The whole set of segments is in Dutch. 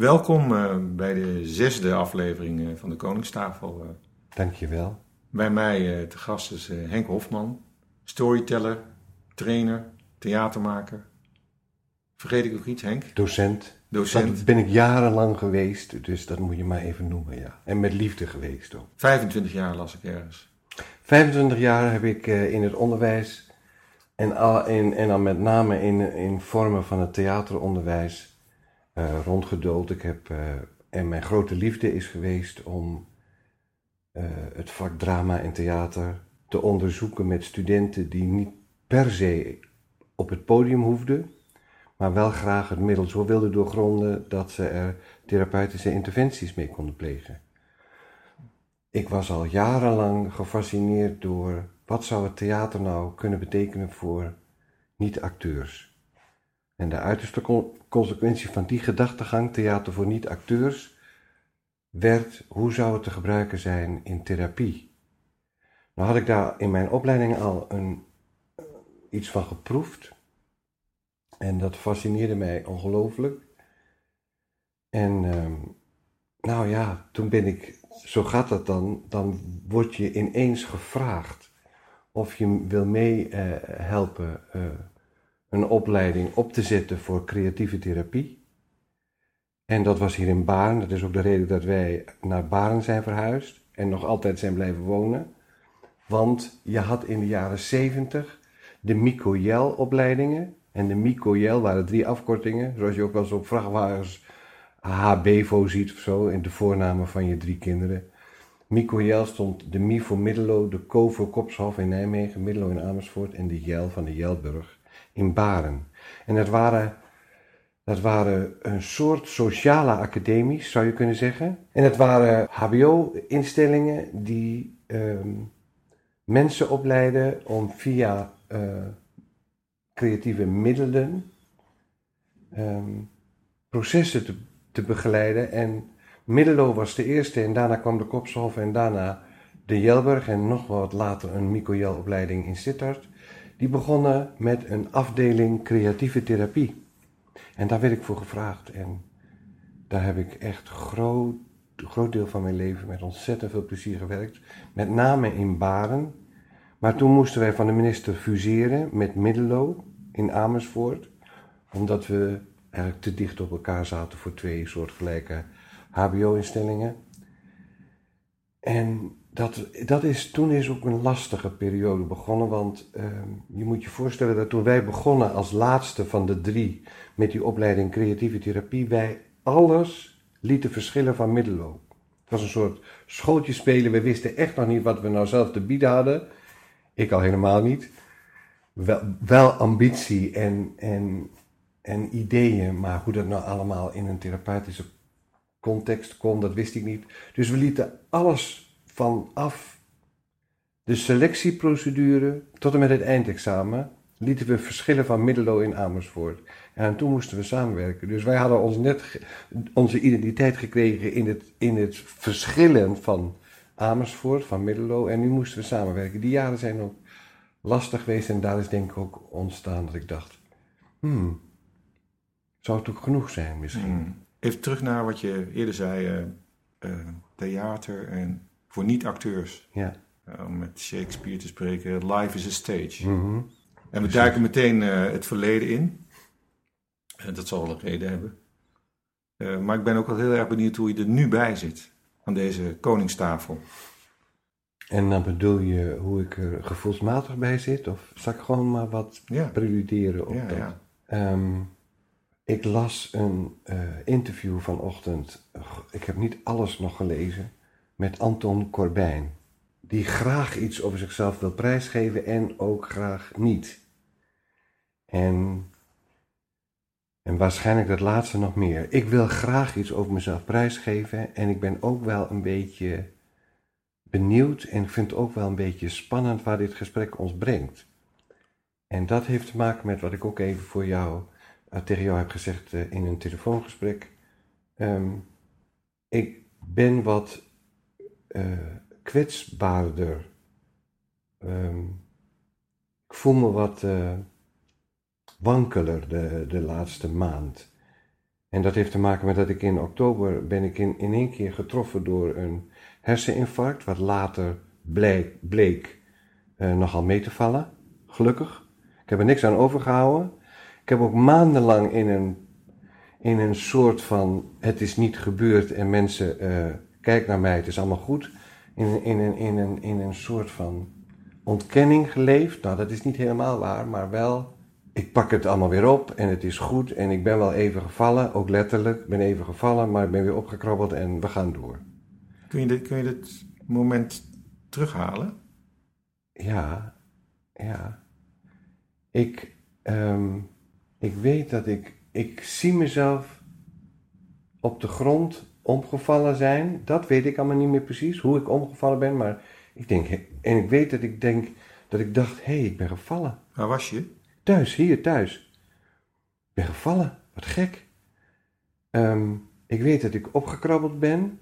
Welkom uh, bij de zesde aflevering uh, van de Koningstafel. Uh. Dankjewel. Bij mij te gast is Henk Hofman, storyteller, trainer, theatermaker. Vergeet ik nog iets, Henk? Docent. Docent. Dat ben ik jarenlang geweest, dus dat moet je maar even noemen, ja. En met liefde geweest ook. 25 jaar las ik ergens. 25 jaar heb ik in het onderwijs en, al, in, en dan met name in, in vormen van het theateronderwijs uh, rondgedoold. Ik heb, uh, en mijn grote liefde is geweest om uh, het vak drama en theater te onderzoeken met studenten die niet per se op het podium hoefden, maar wel graag het middel zo wilden doorgronden dat ze er therapeutische interventies mee konden plegen. Ik was al jarenlang gefascineerd door wat zou het theater nou kunnen betekenen voor niet-acteurs. En de uiterste consequentie van die gedachtegang, theater voor niet-acteurs, werd hoe zou het te gebruiken zijn in therapie. Nou had ik daar in mijn opleiding al een, iets van geproefd. En dat fascineerde mij ongelooflijk. En ehm, nou ja, toen ben ik, zo gaat dat dan, dan word je ineens gevraagd of je wil meehelpen. Uh, een opleiding op te zetten voor creatieve therapie. En dat was hier in Baren. Dat is ook de reden dat wij naar Baren zijn verhuisd en nog altijd zijn blijven wonen. Want je had in de jaren 70 de Mico-Jel-opleidingen. En de Mico-Jel waren drie afkortingen, zoals je ook wel eens op vrachtwagens HBVO ziet of zo, in de voornamen van je drie kinderen. Mico-Jel stond de Mi voor Middelo, de Co voor Kopshof in Nijmegen, Middelo in Amersfoort en de Jel van de Jelburg in Baren. En dat waren, dat waren een soort sociale academies, zou je kunnen zeggen. En het waren HBO-instellingen die ehm, mensen opleiden om via uh, creatieve middelen ehm, processen te, begeleiden. En Middelo was de eerste en daarna kwam de Kopshof en daarna de Jelburg en nog wat later een Mico-Jel-opleiding in Sittard die begonnen met een afdeling creatieve therapie. En daar werd ik voor gevraagd. En daar heb ik echt groot, groot deel van mijn leven met ontzettend veel plezier gewerkt. Met name in Baren. Maar toen moesten wij van de minister fuseren met Middelo in Amersfoort. Omdat we eigenlijk te dicht op elkaar zaten voor twee soortgelijke HBO-instellingen. En dat, dat is, toen is ook een lastige periode begonnen, want ehm, je moet je voorstellen dat toen wij begonnen als laatste van de drie met die opleiding creatieve therapie, wij alles lieten verschillen van Middelo. Het was een soort schooltje spelen, we wisten echt nog niet wat we nou zelf te bieden hadden. Ik al helemaal niet. Wel, wel ambitie en, en, en ideeën, maar hoe dat nou allemaal in een therapeutische context kon, dat wist ik niet. Dus we lieten alles vanaf de selectieprocedure tot en met het eindexamen lieten we verschillen van Middelo in Amersfoort. En toen moesten we samenwerken. Dus wij hadden ons net onze identiteit gekregen in het, in het verschillen van Amersfoort, van Middelo. En nu moesten we samenwerken. Die jaren zijn ook lastig geweest en daar is denk ik ook ontstaan dat ik dacht, hmm, zou het ook genoeg zijn misschien? Hmm. Even terug naar wat je eerder zei, uh, uh, theater en voor niet-acteurs. Ja. Om met Shakespeare te spreken, life is a stage. Mm En we duiken meteen uh, het verleden in. Uh, dat zal wel een reden hebben. maar ik ben ook wel heel erg benieuwd hoe je er nu bij zit. Aan deze koningstafel. En dan bedoel je hoe ik er gevoelsmatig bij zit? Of zal ik gewoon maar wat ja. preluderen op ja, dat? Ja. Um, ik las een interview vanochtend. Ik heb niet alles nog gelezen met Anton Corbijn, die graag iets over zichzelf wil prijsgeven en ook graag niet. En, en waarschijnlijk dat laatste nog meer. Ik wil graag iets over mezelf prijsgeven en ik ben ook wel een beetje benieuwd en ik vind het ook wel een beetje spannend waar dit gesprek ons brengt. En dat heeft te maken met wat ik ook even voor jou, uh, tegen jou heb gezegd uh, in een telefoongesprek. Um, ik ben wat uh, kwetsbaarder. Um, ik voel me wat uh, wankeler de, de laatste maand. En dat heeft te maken met dat ik in oktober ben ik in, in één keer getroffen door een herseninfarct, wat later bleek, bleek uh, nogal mee te vallen. Gelukkig. Ik heb er niks aan overgehouden. Ik heb ook maandenlang in een, in een soort van het is niet gebeurd en mensen kijk naar mij, het is allemaal goed. In, in, in, in, een, in een soort van ontkenning geleefd. Nou, dat is niet helemaal waar, maar wel ik pak het allemaal weer op en het is goed en ik ben wel even gevallen, ook letterlijk, ik ben even gevallen, maar ik ben weer opgekrabbeld en we gaan door. Kun je dit, kun je dit moment terughalen? Ja, ja. Ik, um, ik weet dat ik, ik zie mezelf op de grond omgevallen zijn. Dat weet ik allemaal niet meer precies, hoe ik omgevallen ben, maar ik denk, en ik weet dat ik denk, dat ik dacht, hé, hey, ik ben gevallen. Waar was je? Thuis, hier thuis. Ik ben gevallen, wat gek. Um, ik weet dat ik opgekrabbeld ben.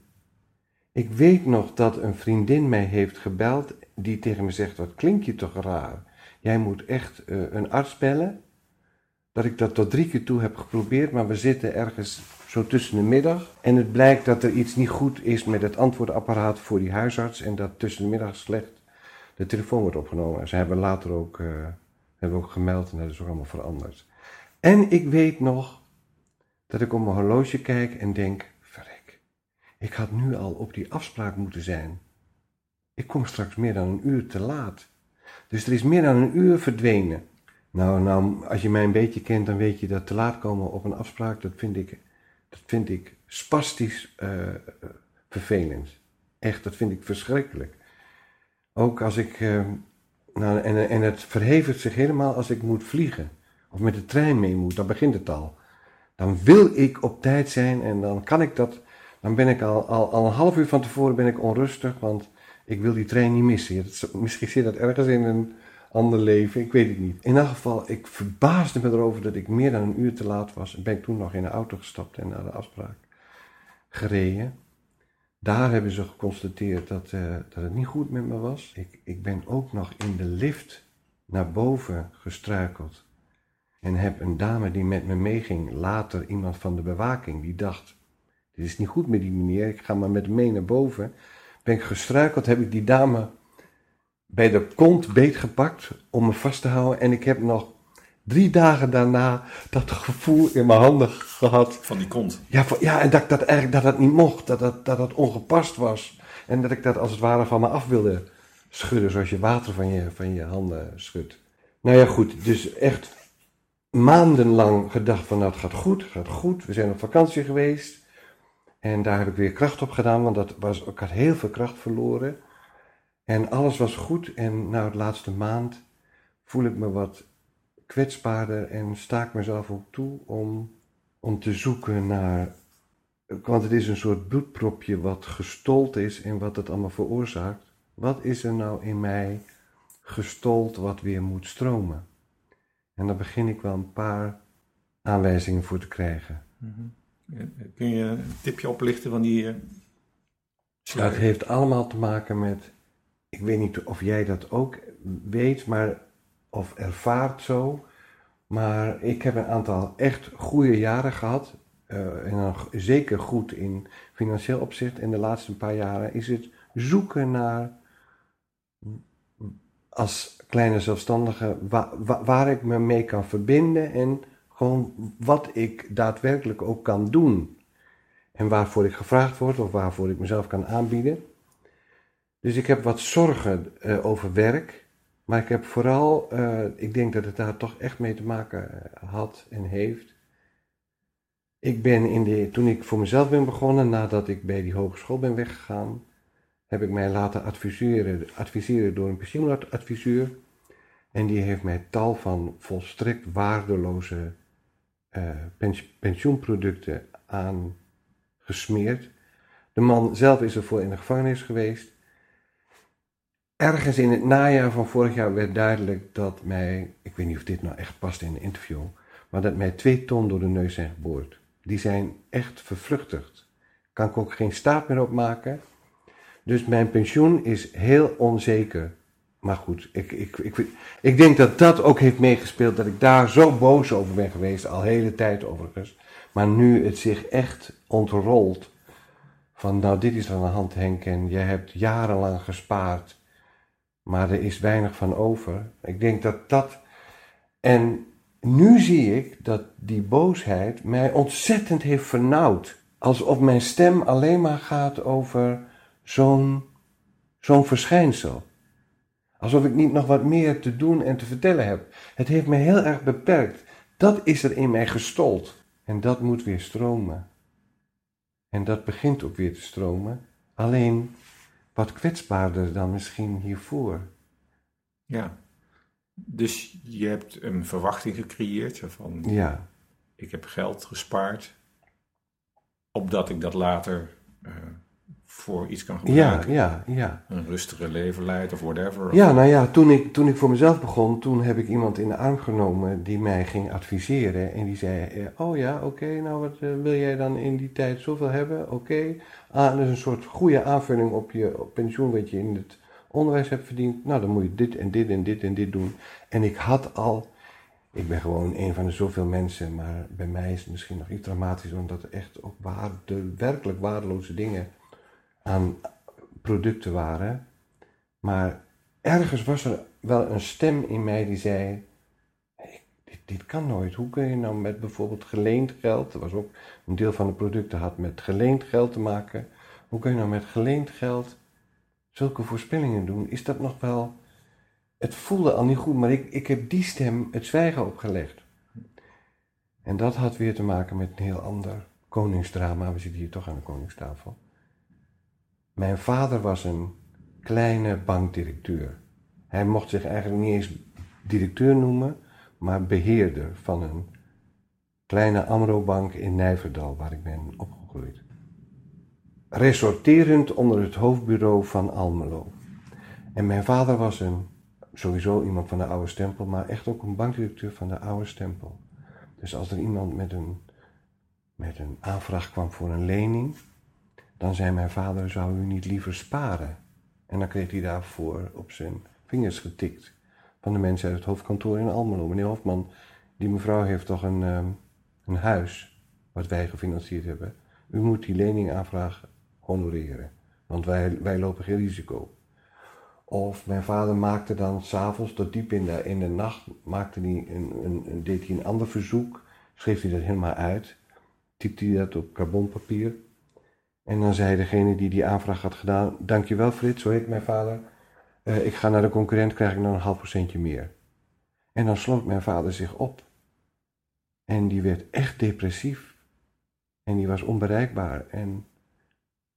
Ik weet nog dat een vriendin mij heeft gebeld die tegen me zegt: Wat klink je toch raar? Jij moet echt uh, een arts bellen. Dat ik dat tot drie keer toe heb geprobeerd, maar we zitten ergens zo tussen de middag. En het blijkt dat er iets niet goed is met het antwoordapparaat voor die huisarts. En dat tussen de middag slecht de telefoon wordt opgenomen. Ze hebben later ook. Uh, hebben ook gemeld en dat is ook allemaal veranderd. En ik weet nog dat ik op mijn horloge kijk en denk: verrek, ik had nu al op die afspraak moeten zijn. Ik kom straks meer dan een uur te laat. Dus er is meer dan een uur verdwenen. Nou, nou, als je mij een beetje kent, dan weet je dat te laat komen op een afspraak, dat vind ik, vind ik spastisch uh, vervelend. Echt, dat vind ik verschrikkelijk. Ook als ik uh, nou, en, en het verhevigt zich helemaal als ik moet vliegen. Of met de trein mee moet, dan begint het al. Dan wil ik op tijd zijn en dan kan ik dat. Dan ben ik al, al, al een half uur van tevoren ben ik onrustig, want ik wil die trein niet missen. misschien zit dat ergens in een ander leven, ik weet het niet. In elk geval, ik verbaasde me erover dat ik meer dan een uur te laat was. En ben ik toen nog in de auto gestapt en naar de afspraak gereden. Daar hebben ze geconstateerd dat, uh, dat het niet goed met me was. Ik, ik ben ook nog in de lift naar boven gestruikeld. En heb een dame die met me meeging, later iemand van de bewaking, die dacht: Dit is niet goed met die meneer, ik ga maar met hem mee naar boven. Ben ik gestruikeld, heb ik die dame bij de kont beetgepakt om me vast te houden. En ik heb nog drie dagen daarna dat gevoel in mijn handen gehad. Van die kont? Ja, ja en dat ik dat eigenlijk dat dat niet mocht, dat dat, dat dat ongepast was. En dat ik dat als het ware van me af wilde schudden, zoals je water van je, van je handen schudt. Nou ja, goed, dus echt maandenlang gedacht van nou het gaat goed, het gaat goed. We zijn op vakantie geweest. En daar heb ik weer kracht op gedaan, want dat was, ik had heel veel kracht verloren. En alles was goed. En nou, de laatste maand voel ik me wat kwetsbaarder en sta ik mezelf ook toe om, om te zoeken naar. Want het is een soort bloedpropje wat gestold is en wat het allemaal veroorzaakt. Wat is er nou in mij gestold wat weer moet stromen? En daar begin ik wel een paar aanwijzingen voor te krijgen. Mm Kun je een tipje oplichten van die. Uh, ja, het heeft allemaal te maken met. Ik weet niet of jij dat ook weet, maar of ervaart zo. Maar ik heb een aantal echt goede jaren gehad. Uh, en dan zeker goed in financieel opzicht. En de laatste paar jaren is het zoeken naar, als kleine zelfstandige, waar ik me mee kan verbinden. En gewoon wat ik daadwerkelijk ook kan doen. En waarvoor ik gevraagd word of waarvoor ik mezelf kan aanbieden. Dus ik heb wat zorgen uh, over werk. Maar ik heb vooral, uh, ik denk dat het daar toch echt mee te maken eh, had en heeft. Ik ben in de, toen ik voor mezelf ben begonnen, nadat ik bij die hogeschool ben weggegaan, heb ik mij laten adviseren, adviseren door een pensioenadviseur. En die heeft mij tal van volstrekt waardeloze uh, pensioenproducten aangesmeerd. De man zelf is ervoor in de gevangenis geweest. Ergens in het najaar van vorig jaar werd duidelijk dat mij, ik weet niet of dit nou echt past in een interview, maar dat mij twee ton door de neus zijn geboord. Die zijn echt vervluchtigd. Kan ik ook geen staat meer op maken. Dus mijn pensioen is heel onzeker. maar goed, ik, ik, ik, ik denk dat dat ook heeft meegespeeld dat ik daar zo boos over ben geweest, al hele tijd overigens. Maar nu het zich echt ontrolt van nou dit is aan de hand Henk en jij hebt jarenlang gespaard, maar er is weinig van over. Ik denk dat dat... En nu zie ik dat die boosheid mij ontzettend heeft vernauwd. Alsof mijn stem alleen maar gaat over zo'n zo'n verschijnsel. Alsof ik niet nog wat meer te doen en te vertellen heb. Het heeft me heel erg beperkt. Dat is er in mij gestold. En dat moet weer stromen. En dat begint ook weer te stromen. Alleen wat kwetsbaarder dan misschien hiervoor. Ja. Dus je hebt een verwachting gecreëerd van Ja, ik heb geld gespaard, opdat ik dat later eh, voor iets kan ja, gebruiken. ja, ja. Een rustiger leven leidt of whatever. Ja, nou ja, toen ik, toen ik voor mezelf begon, toen heb ik iemand in de arm genomen die mij ging adviseren. En die zei, eh, oh ja, oké, nou wat eh, wil jij dan in die tijd zoveel hebben? Oké, ah, dat is een soort goede aanvulling op je op pensioen wat je in het onderwijs hebt verdiend. Nou, dan moet je dit en dit en dit en dit doen. En ik had al, ik ben gewoon een van de zoveel mensen, maar bij mij is het misschien nog iets dramatischer, omdat er echt ook waarde, werkelijk waardeloze dingen aan producten waren. Maar ergens was er wel een stem in mij die zei: "Hey, dit, kan nooit. Hoe kun je nou met bijvoorbeeld geleend geld, er was ook een deel van de producten had met geleend geld te maken. Hoe kun je nou met geleend geld zulke voorspellingen doen? Is dat nog wel. Het voelde al niet goed, maar ik, ik heb die stem het zwijgen opgelegd. En dat had weer te maken met een heel ander koningsdrama. We zitten hier toch aan de koningstafel. Mijn vader was een kleine bankdirecteur. Hij mocht zich eigenlijk niet eens directeur noemen, maar beheerder van een kleine Amro-bank in Nijverdal, waar ik ben opgegroeid. Resorterend onder het hoofdbureau van Almelo. En mijn vader was een, sowieso iemand van de oude stempel, maar echt ook een bankdirecteur van de oude stempel. Dus als er iemand met een, met een aanvraag kwam voor een lening, dan zei mijn vader, zou u niet liever sparen? En dan kreeg hij daarvoor op zijn vingers getikt. Van de mensen uit het hoofdkantoor in Almelo. Meneer Hofman, die mevrouw heeft toch een, ehm, een huis, wat wij gefinancierd hebben. U moet die leningaanvraag honoreren, want wij, wij lopen geen risico. Of mijn vader maakte dan s'avonds tot diep in de, in de nacht, maakte hij een, een, een- deed hij een ander verzoek, schreef hij dat helemaal uit, typte hij dat op carbonpapier. En dan zei degene die die aanvraag had gedaan, dankjewel Frits, zo heet mijn vader. Eh, ik ga naar de concurrent, krijg ik nog een half procentje meer. En dan sloot mijn vader zich op. En die werd echt depressief. En die was onbereikbaar. En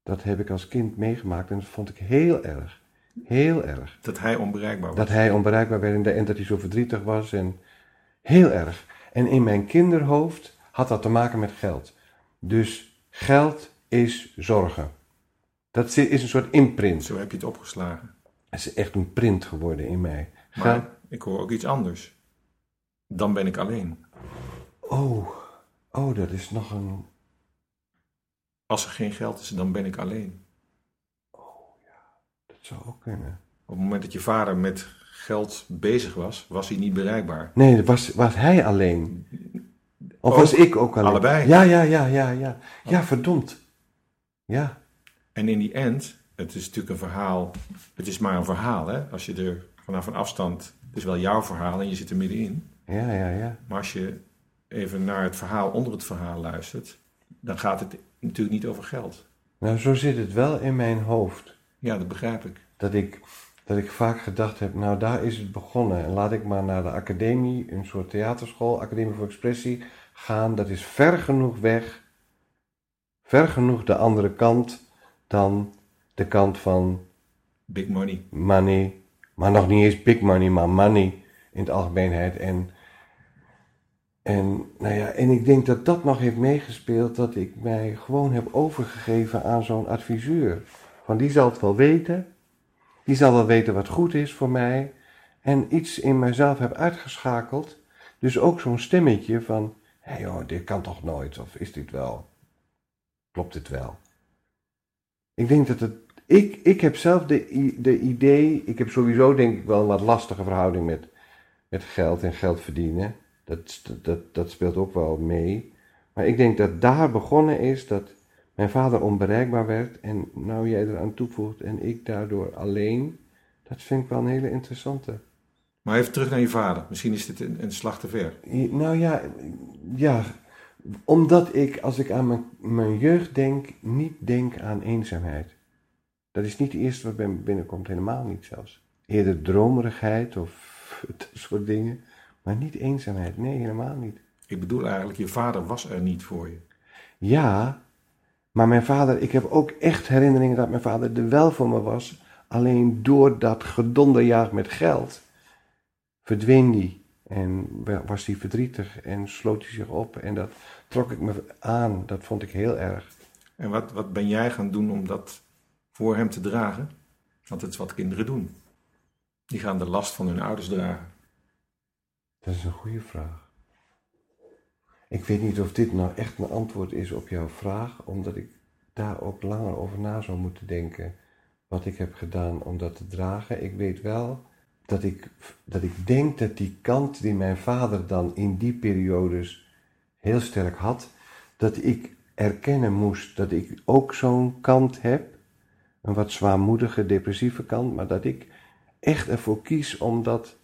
dat heb ik als kind meegemaakt en dat vond ik heel erg. Heel erg. Dat hij onbereikbaar was. Dat hij onbereikbaar werd en, dat hij zo verdrietig was. En heel erg. En in mijn kinderhoofd had dat te maken met geld. Dus geld is zorgen. Dat is een soort imprint. Zo heb je het opgeslagen. Is echt een print geworden in mij. Maar Geld. ik hoor ook iets anders. Dan ben ik alleen. Oh, oh, dat is nog een. Als er geen geld is, dan ben ik alleen. Dat zou ook kunnen. Op het moment dat je vader met geld bezig was, was hij niet bereikbaar. Nee, was, was hij alleen? Of Ook. was ik ook alleen? Allebei. Ja, ja, ja, ja, ja. Ja, verdomd. Ja, En in die end, het is natuurlijk een verhaal, het is maar een verhaal hè. Als je er vanaf een afstand, het is wel jouw verhaal en je zit er middenin. ja, ja, ja. Maar als je even naar het verhaal onder het verhaal luistert, dan gaat het natuurlijk niet over geld. Nou, zo zit het wel in mijn hoofd. Ja, dat begrijp ik. Dat ik, dat ik vaak gedacht heb, nou daar is het begonnen. En laat ik maar naar de academie, een soort theaterschool, Academie voor Expressie, gaan. Dat is ver genoeg weg, ver genoeg de andere kant dan de kant van Big money. money. Maar nog niet eens big money, maar money in het algemeenheid. En, en, nou ja, en ik denk dat dat nog heeft meegespeeld dat ik mij gewoon heb overgegeven aan zo'n adviseur. Van die zal het wel weten. Die zal wel weten wat goed is voor mij. En iets in mijzelf heb uitgeschakeld. Dus ook zo'n stemmetje van, hé hey joh, dit kan toch nooit? Of is dit wel? Klopt dit wel? Ik denk dat het ik, ik heb zelf de, de idee, ik heb sowieso denk ik wel een wat lastige verhouding met, met geld en geld verdienen. Dat, dat, dat speelt ook wel mee. Maar ik denk dat daar begonnen is dat mijn vader onbereikbaar werd en nou jij eraan toevoegt en ik daardoor alleen. Dat vind ik wel een hele interessante. Maar even terug naar je vader. Misschien is dit een, een slag te ver. Nou ja, ja, omdat ik als ik aan mijn, mijn jeugd denk, niet denk aan eenzaamheid. Dat is niet het eerste wat bij me binnenkomt, helemaal niet zelfs. Eerder dromerigheid of dat soort dingen, maar niet eenzaamheid. Nee, helemaal niet. Ik bedoel eigenlijk, je vader was er niet voor je. Ja, maar mijn vader, ik heb ook echt herinneringen dat mijn vader er wel voor me was. Alleen door dat gedonderjaag met geld verdween die. En was hij verdrietig en sloot hij zich op. En dat trok ik me aan. Dat vond ik heel erg. En wat, wat ben jij gaan doen om dat voor hem te dragen? Want het is wat kinderen doen. Die gaan de last van hun ouders dragen. Dat is een goede vraag. Ik weet niet of dit nou echt een antwoord is op jouw vraag, omdat ik daar ook langer over na zou moeten denken wat ik heb gedaan om dat te dragen. Ik weet wel dat ik, dat ik denk dat die kant die mijn vader dan in die periodes heel sterk had, dat ik erkennen moest dat ik ook zo'n kant heb, een wat zwaarmoedige, depressieve kant, maar dat ik echt ervoor kies om, dat,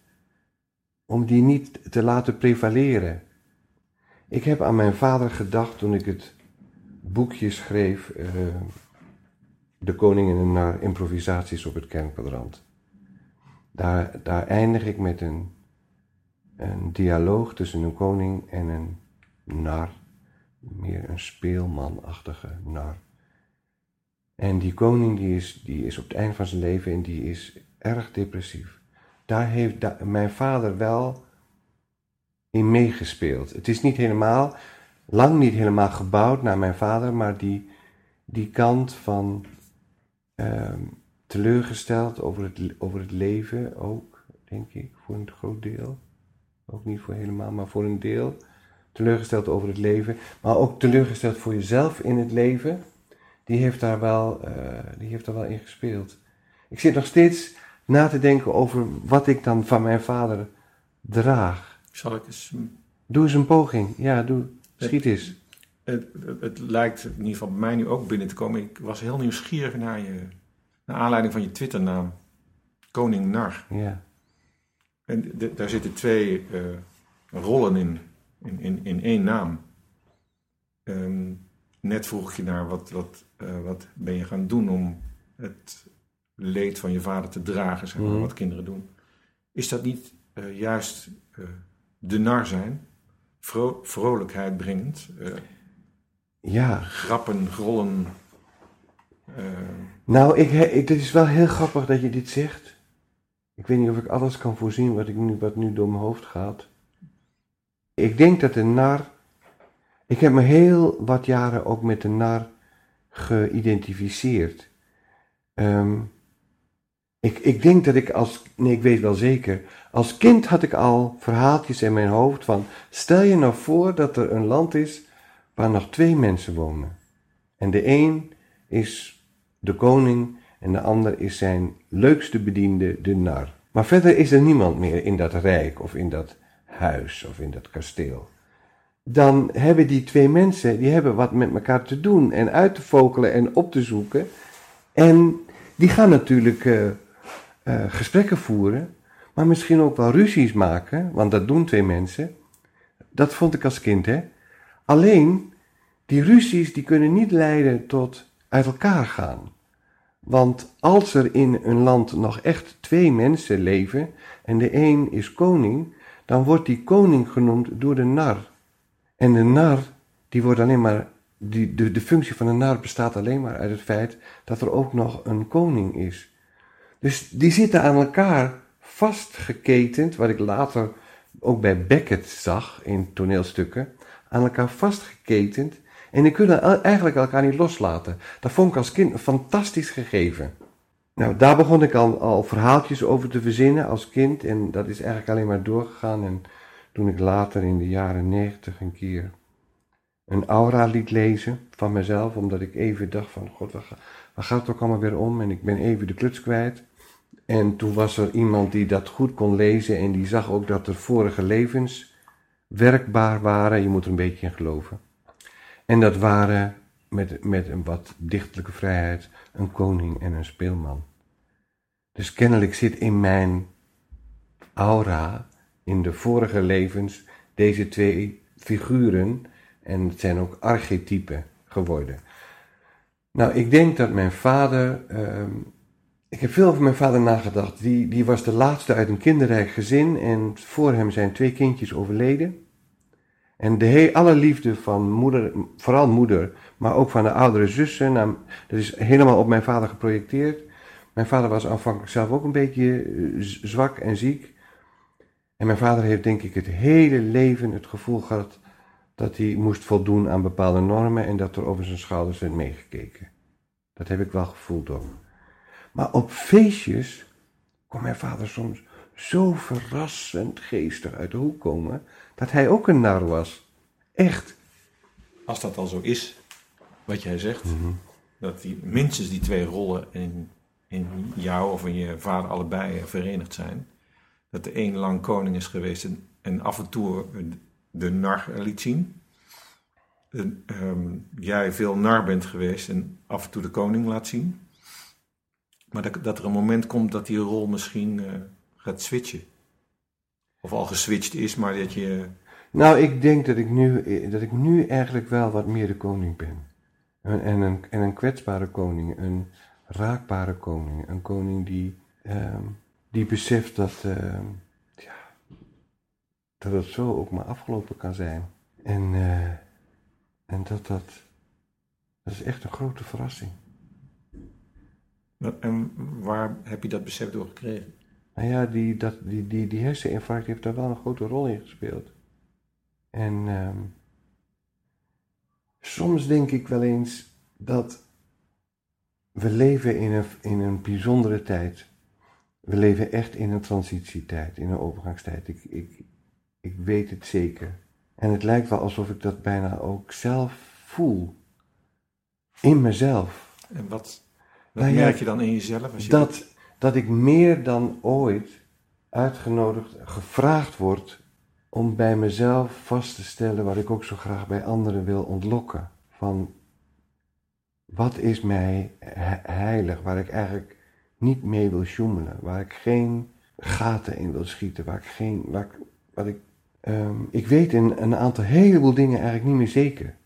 om die niet te laten prevaleren. Ik heb aan mijn vader gedacht toen ik het boekje schreef, uh, De Koningen naar improvisaties op het kernkwadrant. Daar, daar eindig ik met een, een dialoog tussen een koning en een nar, meer een speelmanachtige nar. En die koning die is, die is op het eind van zijn leven en die is erg depressief. Daar heeft mijn vader wel in meegespeeld. Het is niet helemaal, lang niet helemaal gebouwd naar mijn vader, maar die, die kant van ehm, teleurgesteld over het, over het leven ook, denk ik, voor een groot deel. Ook niet voor helemaal, maar voor een deel. Teleurgesteld over het leven, maar ook teleurgesteld voor jezelf in het leven. Die heeft daar wel, uh, die heeft daar wel in gespeeld. Ik zit nog steeds na te denken over wat ik dan van mijn vader draag. Zal ik eens... Doe eens een poging. Ja, doe. Schiet eens. Het, het, het, lijkt in ieder geval bij mij nu ook binnen te komen. Ik was heel nieuwsgierig naar je naar aanleiding van je Twitternaam, Koning Nar. Ja. En daar zitten twee uh, rollen in, in, in, in één naam. Um, net vroeg je naar wat, wat, uh, wat ben je gaan doen om het leed van je vader te dragen, zeg maar, mm. wat kinderen doen. Is dat niet uh, juist de nar zijn? Vro vrolijkheid brengend? ja. Grappen, grollen, uh... Nou, ik, is wel heel grappig dat je dit zegt. Ik weet niet of ik alles kan voorzien wat, ik nu, wat nu door mijn hoofd gaat. Ik denk dat de nar. Ik heb me heel wat jaren ook met de nar geïdentificeerd. Um, ik, ik denk dat ik als. Nee, ik weet wel zeker. Als kind had ik al verhaaltjes in mijn hoofd van. Stel je nou voor dat er een land is waar nog twee mensen wonen. En de een is de koning en de ander is zijn leukste bediende, de nar. Maar verder is er niemand meer in dat rijk of in dat huis of in dat kasteel. Dan hebben die twee mensen, die hebben wat met elkaar te doen en uit te vogelen en op te zoeken. En die gaan natuurlijk uh, uh, gesprekken voeren, maar misschien ook wel ruzies maken, want dat doen twee mensen. Dat vond ik als kind, hè. Alleen, die ruzies die kunnen niet leiden tot uit elkaar gaan. Want als er in een land nog echt twee mensen leven en de een is koning, dan wordt die koning genoemd door de nar. En de nar, die wordt alleen maar, die, de, de functie van een nar bestaat alleen maar uit het feit dat er ook nog een koning is. Dus die zitten aan elkaar vastgeketend, wat ik later ook bij Beckett zag in toneelstukken, aan elkaar vastgeketend en die kunnen eigenlijk elkaar niet loslaten. Dat vond ik als kind een fantastisch gegeven. Nou, daar begon ik al, al verhaaltjes over te verzinnen als kind. En dat is eigenlijk alleen maar doorgegaan. En toen ik later in de jaren negentig een keer een aura liet lezen van mezelf. Omdat ik even dacht van, god, waar gaat het ook allemaal weer om? En ik ben even de kluts kwijt. En toen was er iemand die dat goed kon lezen en die zag ook dat er vorige levens werkbaar waren. Je moet er een beetje in geloven. En dat waren met, met een wat dichtelijke vrijheid een koning en een speelman. Dus kennelijk zit in mijn aura, in de vorige levens, deze twee figuren. En het zijn ook archetypen geworden. Nou, ik denk dat mijn vader. Ehm, ik heb veel over mijn vader nagedacht. Die, die was de laatste uit een kinderrijk gezin en voor hem zijn twee kindjes overleden. En de he alle liefde van moeder, vooral moeder, maar ook van de oudere zussen, nou, dat is helemaal op mijn vader geprojecteerd. Mijn vader was aanvankelijk zelf ook een beetje eh, zwak en ziek. En mijn vader heeft denk ik het hele leven het gevoel gehad dat hij moest voldoen aan bepaalde normen en dat er over zijn schouders werd meegekeken. Dat heb ik wel gevoeld ook. Maar op feestjes kon mijn vader soms zo verrassend geestig uit de hoek komen dat hij ook een nar was. Echt. Als dat al zo is, wat jij zegt, mhm. dat die, minstens die twee rollen in, in jou of in je vader allebei verenigd zijn. Dat de een lang koning is geweest en, af en toe de nar liet zien. En, ehm, jij veel nar bent geweest en af en toe de koning laat zien. Maar dat, dat er een moment komt dat die rol misschien uh, gaat switchen. Of al geswitcht is, maar dat je. Nou, ik denk dat ik nu, dat ik nu eigenlijk wel wat meer de koning ben. En, en, een, en een kwetsbare koning, een raakbare koning. Een koning die, ehm, die beseft dat, uh, ja, dat het zo ook maar afgelopen kan zijn. En, uh, en dat dat, dat is echt een grote verrassing. En waar heb je dat besef door gekregen? Nou ja, die, dat, die, die, die herseninfarct heeft daar wel een grote rol in gespeeld. En um, soms denk ik wel eens dat we leven in een, in een bijzondere tijd. We leven echt in een transitietijd, in een overgangstijd. Ik, ik, ik weet het zeker. En het lijkt wel alsof ik dat bijna ook zelf voel. In mezelf. En wat, wat nou merk je dan in jezelf? Als je dat, dat ik meer dan ooit uitgenodigd, gevraagd word om bij mezelf vast te stellen wat ik ook zo graag bij anderen wil ontlokken. Van wat is mij heilig, waar ik eigenlijk niet mee wil sjoemelen, waar ik geen gaten in wil schieten, waar ik geen, waar ik, wat ik, um, ik weet in een aantal heleboel dingen eigenlijk niet meer zeker.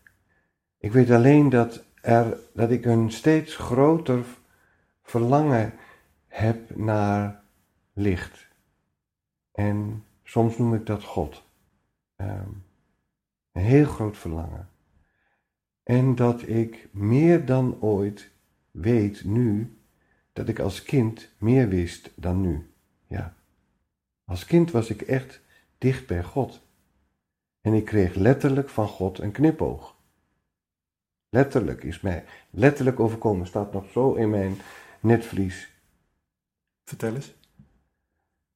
Ik weet alleen dat, er, dat ik een steeds groter verlangen heb naar licht. En soms noem ik dat God. Ehm, een heel groot verlangen. En dat ik meer dan ooit weet nu dat ik als kind meer wist dan nu. Ja. Als kind was ik echt dicht bij God. En ik kreeg letterlijk van God een knipoog. Letterlijk is mij letterlijk overkomen, staat nog zo in mijn netvlies. Vertel eens.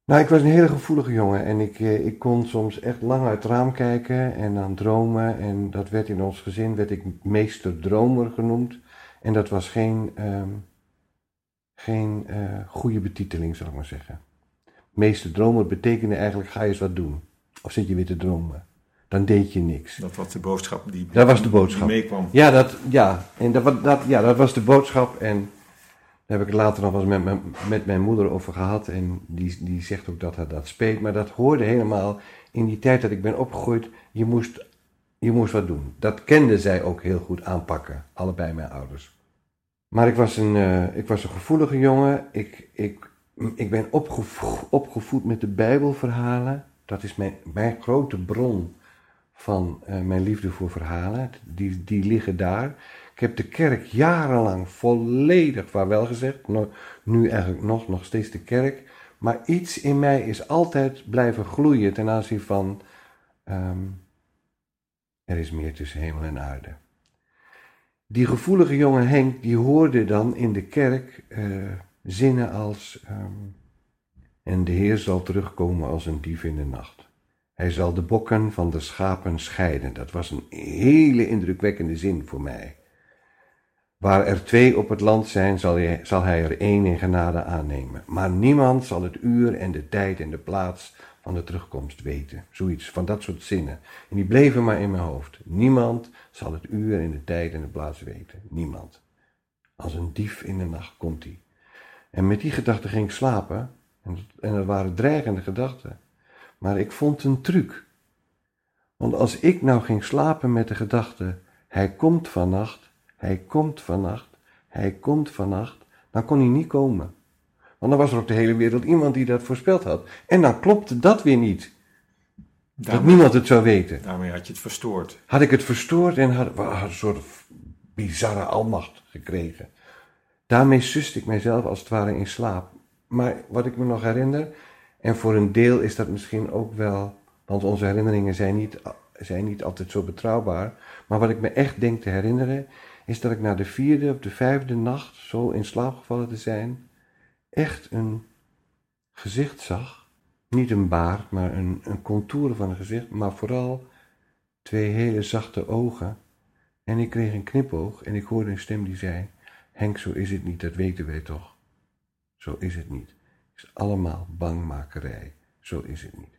Nou, ik was een hele gevoelige jongen en ik, eh, ik kon soms echt lang uit het raam kijken en dan dromen. En dat werd in ons gezin, werd ik meester dromer genoemd. En dat was geen, ehm, geen uh, goede betiteling, zal ik maar zeggen. Meester dromer betekende eigenlijk, ga je eens wat doen. Of zit je weer te dromen. Dan deed je niks. Dat was de boodschap die, dat was de boodschap. meekwam. Ja, dat, ja, en dat, dat, ja, dat was de boodschap en... Daar heb ik het later nog wel eens met mijn, met mijn moeder over gehad. En die, die zegt ook dat hij dat speet. Maar dat hoorde helemaal in die tijd dat ik ben opgegroeid. Je moest, je moest wat doen. Dat kenden zij ook heel goed aanpakken. Allebei mijn ouders. Maar ik was een, uh, ik was een gevoelige jongen. Ik, ik, ik ben opgevoed, met de Bijbelverhalen. Dat is mijn, mijn grote bron van uh, mijn liefde voor verhalen. Die, die liggen daar. Ik heb de kerk jarenlang volledig vaarwel gezegd. Nu eigenlijk nog, nog steeds de kerk. Maar iets in mij is altijd blijven gloeien ten aanzien van. Um, er is meer tussen hemel en aarde. Die gevoelige jonge Henk, die hoorde dan in de kerk uh, zinnen als. Um, en de Heer zal terugkomen als een dief in de nacht. Hij zal de bokken van de schapen scheiden. Dat was een hele indrukwekkende zin voor mij. Waar er twee op het land zijn, zal hij, zal hij er één in genade aannemen. Maar niemand zal het uur en de tijd en de plaats van de terugkomst weten. Zoiets van dat soort zinnen. En die bleven maar in mijn hoofd. Niemand zal het uur en de tijd en de plaats weten. Niemand. Als een dief in de nacht komt hij. En met die gedachte ging ik slapen. En, dat waren dreigende gedachten. Maar ik vond een truc. Want als ik nou ging slapen met de gedachte: Hij komt vannacht, hij komt vannacht, hij komt vannacht, dan kon hij niet komen. Want dan was er op de hele wereld iemand die dat voorspeld had. En dan klopte dat weer niet. Dat niemand het zou weten. Daarmee had je het verstoord. Had ik het verstoord en had, had een soort bizarre almacht gekregen. Daarmee suste ik mijzelf als het ware in slaap. Maar wat ik me nog herinner, en voor een deel is dat misschien ook wel, want onze herinneringen zijn niet, zijn niet altijd zo betrouwbaar. Maar wat ik me echt denk te herinneren, is dat ik na de vierde of de vijfde nacht, zo in slaap gevallen te zijn, echt een gezicht zag. Niet een baard, maar een, een contouren van een gezicht, maar vooral twee hele zachte ogen. En ik kreeg een knipoog en ik hoorde een stem die zei: Henk, zo is het niet, dat weten wij toch. Zo is het niet. Het is allemaal bangmakerij. Zo is het niet.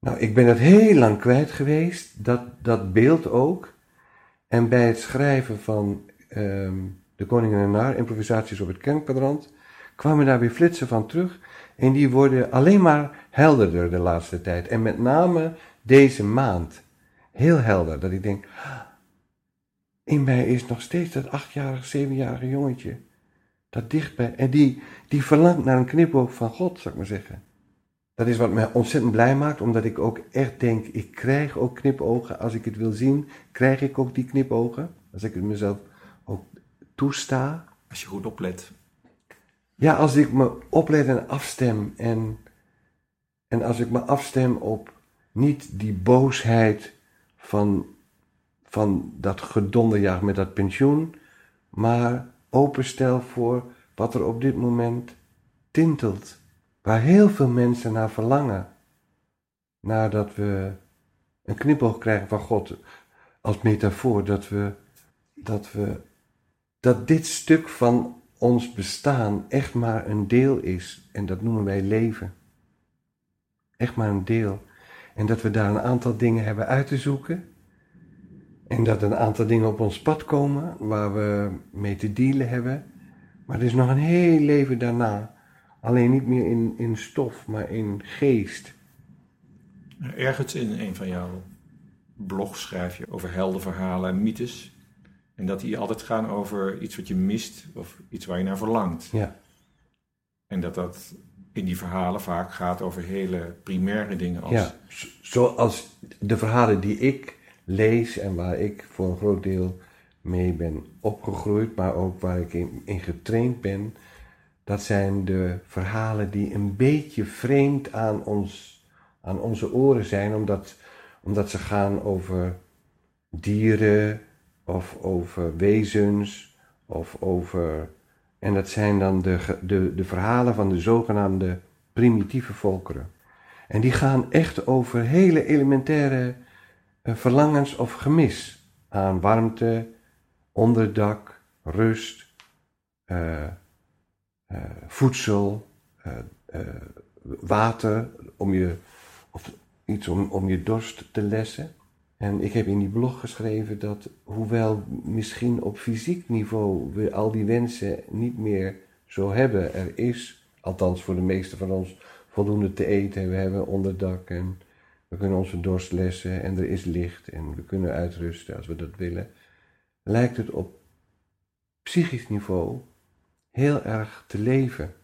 Nou, ik ben het heel lang kwijt geweest, dat, dat beeld ook. En bij het schrijven van um, De Koning en Naar, improvisaties op het kernkwadrant, kwamen daar weer flitsen van terug. En die worden alleen maar helderder de laatste tijd. En met name deze maand. Heel helder, dat ik denk, in mij is nog steeds dat achtjarige, zevenjarige jongetje. Dat dichtbij. En die, die verlangt naar een knipoog van God, zou ik maar zeggen. Dat is wat mij ontzettend blij maakt, omdat ik ook echt denk, ik krijg ook knipogen. Als ik het wil zien, krijg ik ook die knipogen. Als ik het mezelf ook toesta. Als je goed oplet. Ja, als ik me oplet en afstem. En, en als ik me afstem op niet die boosheid van van dat gedonderjaag met dat pensioen, maar openstel voor wat er op dit moment tintelt, waar heel veel mensen naar verlangen, nadat we een knipoog krijgen van God als metafoor, dat we, dat we, dat dit stuk van ons bestaan echt maar een deel is, en dat noemen wij leven. Echt maar een deel. En dat we daar een aantal dingen hebben uit te zoeken en dat een aantal dingen op ons pad komen waar we mee te dealen hebben. Maar er is nog een heel leven daarna. Alleen niet meer in, in stof, maar in geest. Ergens in een van jouw blogs schrijf je over heldenverhalen en mythes. En dat die altijd gaan over iets wat je mist of iets waar je naar verlangt. Ja. En dat dat in die verhalen vaak gaat over hele primaire dingen als... Ja, zoals de verhalen die ik lees en waar ik voor een groot deel mee ben opgegroeid, maar ook waar ik in, in getraind ben, dat zijn de verhalen die een beetje vreemd aan, ons, aan onze oren zijn, omdat, omdat ze gaan over dieren of over wezens of over. En dat zijn dan de, de, de verhalen van de zogenaamde primitieve volkeren. En die gaan echt over hele elementaire verlangens of gemis aan warmte, onderdak, rust, uh, uh, voedsel, water, om je, of iets om, om je dorst te lessen. En ik heb in die blog geschreven dat, hoewel misschien op fysiek niveau we al die wensen niet meer zo hebben, er is, althans voor de meeste van ons, voldoende te eten, we hebben onderdak en we kunnen onze dorst lessen en er is licht en we kunnen uitrusten als we dat willen. Lijkt het op psychisch niveau heel erg te leven.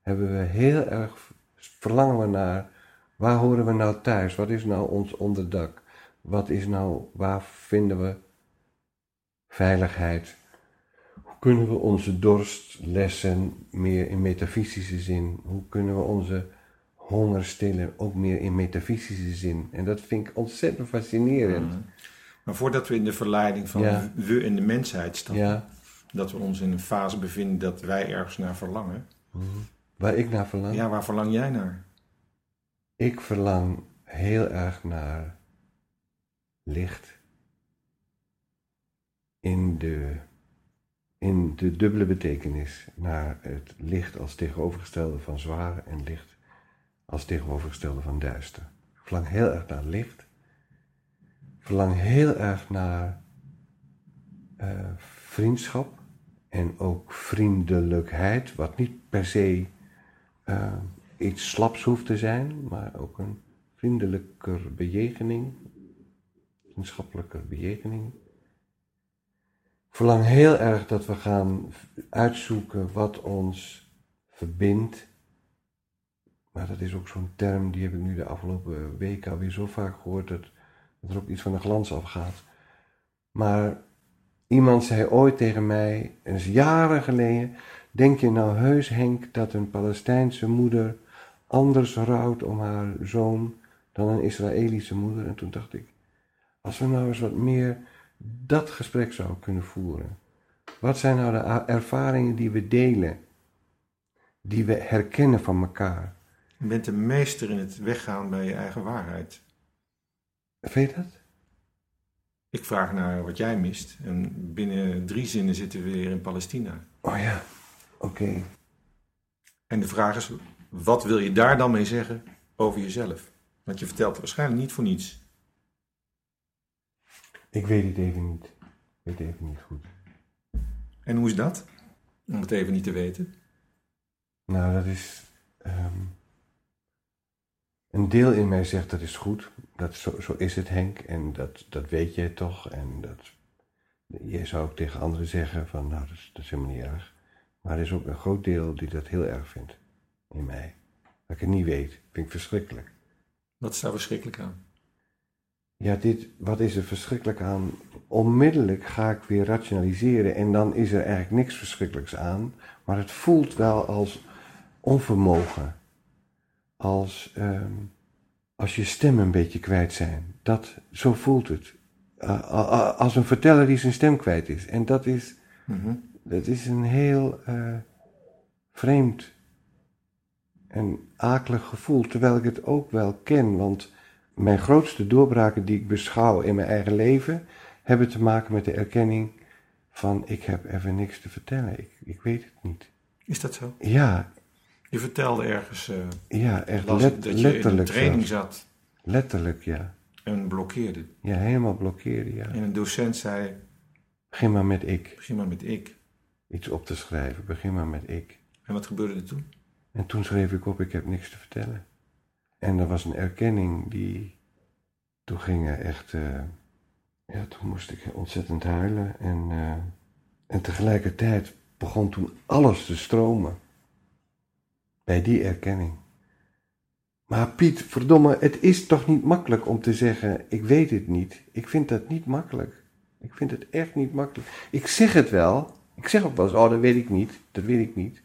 Hebben we heel erg, verlangen naar, waar horen we nou thuis? Wat is nou ons onderdak? Wat is nou, waar vinden we veiligheid? Hoe kunnen we onze dorst lessen meer in metafysische zin? Hoe kunnen we onze honger stillen, ook meer in metafysische zin. En dat vind ik ontzettend fascinerend. Mhm. Maar voordat we in de verleiding van we in de mensheid stappen, ja. dat we ons in een fase bevinden dat wij ergens naar verlangen. Mhm. Waar ik naar verlang? Ja, waar verlang jij naar? Ik verlang heel erg naar licht. In de in de dubbele betekenis naar het licht als tegenovergestelde van zwaar en licht als tegenovergestelde van duister. Verlang heel erg naar licht. Verlang heel erg naar uh, vriendschap en ook vriendelijkheid, wat niet per se uh, iets slaps hoeft te zijn, maar ook een vriendelijker bejegening, vriendschappelijker bejegening. Ik verlang heel erg dat we gaan uitzoeken wat ons verbindt. Maar dat is ook zo'n term, die heb ik nu de afgelopen weken alweer zo vaak gehoord, dat, dat er ook iets van de glans afgaat. Maar iemand zei ooit tegen mij, en jaren geleden, denk je nou heus Henk dat een Palestijnse moeder anders rouwt om haar zoon dan een Israëlische moeder? En toen dacht ik, als we nou eens wat meer dat gesprek zou kunnen voeren. Wat zijn nou de ervaringen die we delen, die we herkennen van elkaar? Je bent de meester in het weggaan bij je eigen waarheid. Weet je dat? Ik vraag naar wat jij mist. En binnen drie zinnen zitten we weer in Palestina. Oh ja, oké. En de vraag is, wat wil je daar dan mee zeggen over jezelf? Want je vertelt waarschijnlijk niet voor niets. Ik weet het even niet. Ik weet het even niet goed. En hoe is dat? Om het even niet te weten. Nou, dat is. Ehm, een deel in mij zegt dat is goed. Dat, zo, zo is het, Henk. En dat, dat weet jij toch. En dat. Je zou ook tegen anderen zeggen: van nou, dat is, dat is helemaal niet erg. Maar er is ook een groot deel die dat heel erg vindt. In mij. Dat ik het niet weet. Vind ik verschrikkelijk. Wat is daar verschrikkelijk aan? Ja, dit, wat is er verschrikkelijk aan? Onmiddellijk ga ik weer rationaliseren en dan is er eigenlijk niks verschrikkelijks aan, maar het voelt wel als onvermogen. Als, um, als je stem een beetje kwijt zijn. Dat, zo voelt het. Uh, als een verteller die zijn stem kwijt is. En dat is, mm dat is een heel uh, vreemd en akelig gevoel, terwijl ik het ook wel ken, want mijn grootste doorbraken die ik beschouw in mijn eigen leven, hebben te maken met de erkenning van ik heb even niks te vertellen. Ik, ik weet het niet. Is dat zo? Ja. Je vertelde ergens uh, ja, echt dat je letterlijk in een training zat. Letterlijk, ja. En blokkeerde. Ja, helemaal blokkeerde, ja. En een docent zei... Begin maar met ik. Begin maar met ik. Iets op te schrijven, begin maar met ik. En wat gebeurde er toen? En toen schreef ik op, ik heb niks te vertellen. En er was een erkenning die. Toen ging echt. Uh, ja, toen moest ik ontzettend huilen. En, uh, en tegelijkertijd begon toen alles te stromen. Bij die erkenning. Maar Piet, verdomme, het is toch niet makkelijk om te zeggen: Ik weet het niet. Ik vind dat niet makkelijk. Ik vind het echt niet makkelijk. Ik zeg het wel. Ik zeg ook wel eens: Oh, dat weet ik niet. Dat weet ik niet.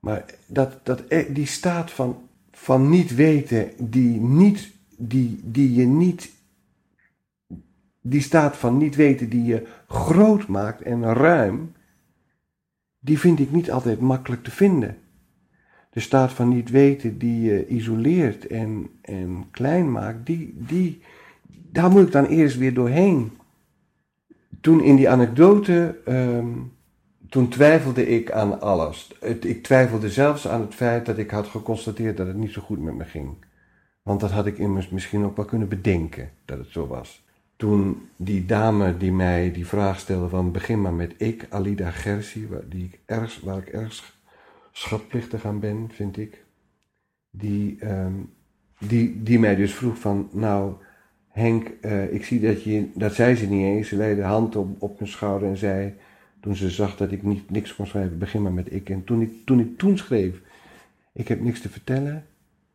Maar dat, dat, eh, die staat van van niet weten, die, niet, die, die je niet, die staat van niet weten die je groot maakt en ruim, die vind ik niet altijd makkelijk te vinden. De staat van niet weten die je isoleert en, en klein maakt, die, die, daar moet ik dan eerst weer doorheen. Toen in die anekdote um, toen twijfelde ik aan alles. ik twijfelde zelfs aan het feit dat ik had geconstateerd dat het niet zo goed met me ging. Want dat had ik immers misschien ook wel kunnen bedenken, dat het zo was. Toen die dame die mij die vraag stelde van begin maar met ik, Alida Gersi, waar, die ik erg, waar ik erg schatplichtig aan ben, vind ik. Die, ehm, die, die mij dus vroeg van, nou Henk, uh, ik zie dat je, dat zei ze niet eens, ze legde de hand op, op mijn schouder en zei toen ze zag dat ik niet, niks kon schrijven, begin maar met ik. En toen ik toen, toen schreef, ik heb niks te vertellen,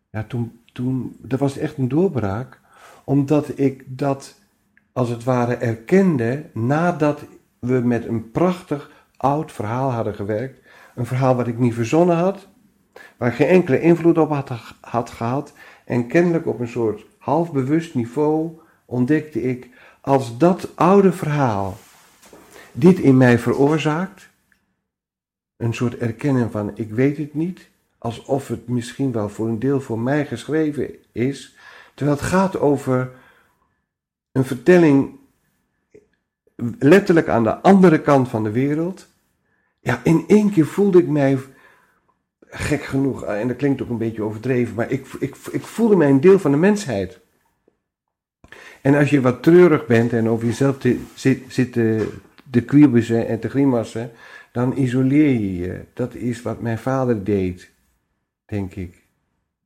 ja, toen, toen, dat was echt een doorbraak. Omdat ik dat als het ware erkende nadat we met een prachtig oud verhaal hadden gewerkt. Een verhaal wat ik niet verzonnen had, waar ik geen enkele invloed op had, had gehad. En kennelijk op een soort halfbewust niveau ontdekte ik, als dat oude verhaal dit in mij veroorzaakt. Een soort erkenning van ik weet het niet, alsof het misschien wel voor een deel voor mij geschreven is, terwijl het gaat over een vertelling letterlijk aan de andere kant van de wereld, Ja, in één keer voelde ik mij gek genoeg, en dat klinkt ook een beetje overdreven, maar ik, ik, ik voelde mij een deel van de mensheid. En als je wat treurig bent en over jezelf te, zit, zit te en te grimassen, dan isoleer je je. Dat is wat mijn vader deed, denk ik.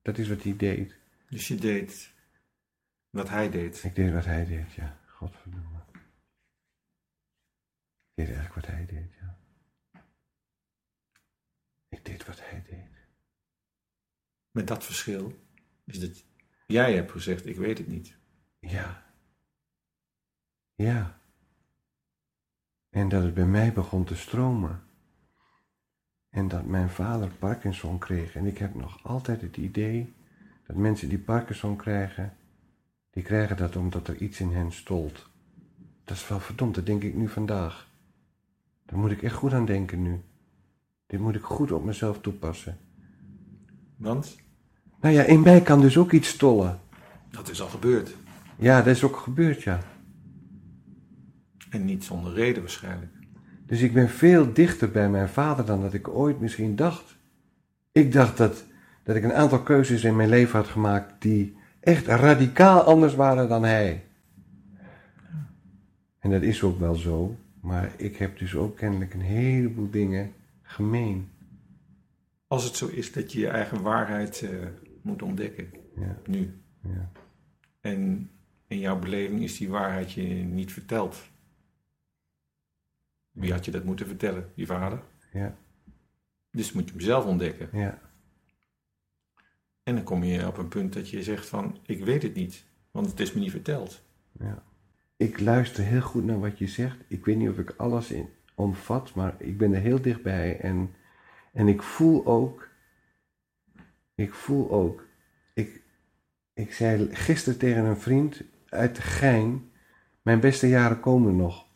Dat is wat hij deed. Dus je deed wat hij deed? Ik deed wat hij deed, ja. Godverdomme. Ik deed eigenlijk wat hij deed, ja. Ik deed wat hij deed. Met dat verschil is dat jij hebt gezegd, ik weet het niet. Ja. Ja. En dat het bij mij begon te stromen. En dat mijn vader Parkinson kreeg. En ik heb nog altijd het idee dat mensen die Parkinson krijgen, die krijgen dat omdat er iets in hen stolt. Dat is wel verdomd, dat denk ik nu vandaag. Daar moet ik echt goed aan denken nu. Dit moet ik goed op mezelf toepassen. Want? Nou ja, in mij kan dus ook iets stollen. Dat is al gebeurd. Ja, dat is ook gebeurd, ja. En niet zonder reden waarschijnlijk. Dus ik ben veel dichter bij mijn vader dan dat ik ooit misschien dacht. Ik dacht dat, dat ik een aantal keuzes in mijn leven had gemaakt die echt radicaal anders waren dan hij. En dat is ook wel zo, maar ik heb dus ook kennelijk een heleboel dingen gemeen. Als het zo is dat je je eigen waarheid uh, moet ontdekken, ja. nu. Ja. En in jouw beleving is die waarheid je niet verteld. Wie had je dat moeten vertellen? Je vader? Ja. Dus moet je hem zelf ontdekken. Ja. En dan kom je op een punt dat je zegt van, ik weet het niet, want het is me niet verteld. Ja. Ik luister heel goed naar wat je zegt. Ik weet niet of ik alles in omvat, maar ik ben er heel dichtbij. En, en ik voel ook, ik voel ook, ik, ik zei gisteren tegen een vriend uit de Gein, mijn beste jaren komen nog.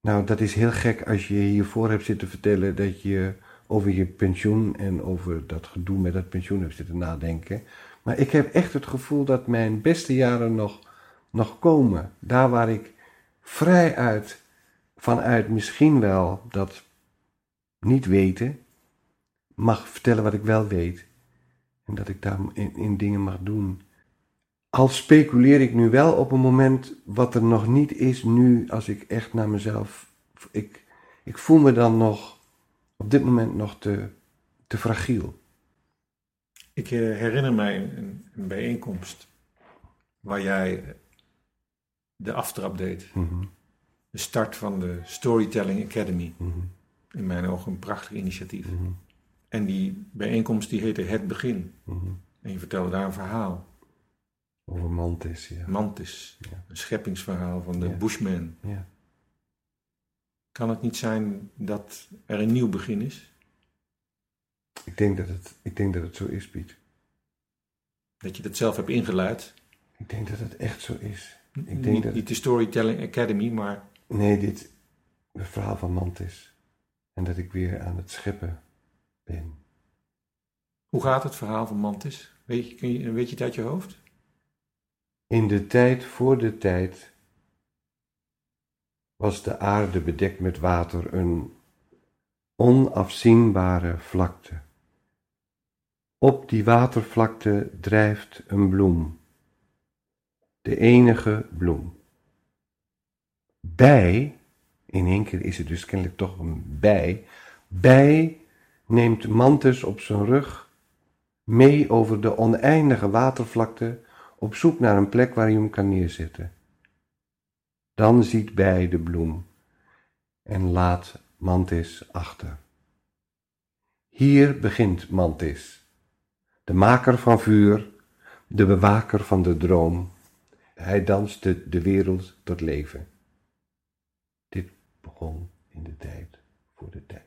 Nou, dat is heel gek als je hiervoor hebt zitten vertellen dat je over je pensioen en over dat gedoe met dat pensioen hebt zitten nadenken. Maar ik heb echt het gevoel dat mijn beste jaren nog, nog komen. Daar waar ik vrij uit, vanuit misschien wel dat niet weten, mag vertellen wat ik wel weet. En dat ik daar in, in dingen mag doen. Al speculeer ik nu wel op een moment wat er nog niet is nu, als ik echt naar mezelf. Ik, ik voel me dan nog op dit moment nog te, te fragiel. Ik eh, herinner mij een, een bijeenkomst waar jij de aftrap deed. Mhm. De start van de Storytelling Academy. Mhm. In mijn ogen een prachtig initiatief. Mhm. En die bijeenkomst die heette Het Begin. En je vertelde daar een verhaal. Over Mantis, ja. Mantis. Ja. Een scheppingsverhaal van de Ja. Bushman. ja. Kan het niet zijn dat er een nieuw begin is? Ik, denk dat het, ik denk dat het zo is, Piet. Dat je dat zelf hebt ingeluid? Ik denk dat het echt zo is. Ik denk niet, dat- niet de Storytelling Academy, maar Nee, dit, het verhaal van Mantis. En dat ik weer aan het scheppen ben. hoe gaat het verhaal van Mantis? Weet je, kun je, weet je het uit je hoofd? In de tijd voor de tijd was de aarde bedekt met water een onafzienbare vlakte. Op die watervlakte drijft een bloem, de enige bloem. Bij, in één keer is het dus kennelijk toch een bij, bij neemt Mantis op zijn rug mee over de oneindige watervlakte op zoek naar een plek waar hij hem kan neerzetten. Dan ziet bij de bloem en laat Mantis achter. Hier begint Mantis, de maker van vuur, de bewaker van de droom. Hij danst de, de wereld tot leven. Dit begon in de tijd voor de tijd.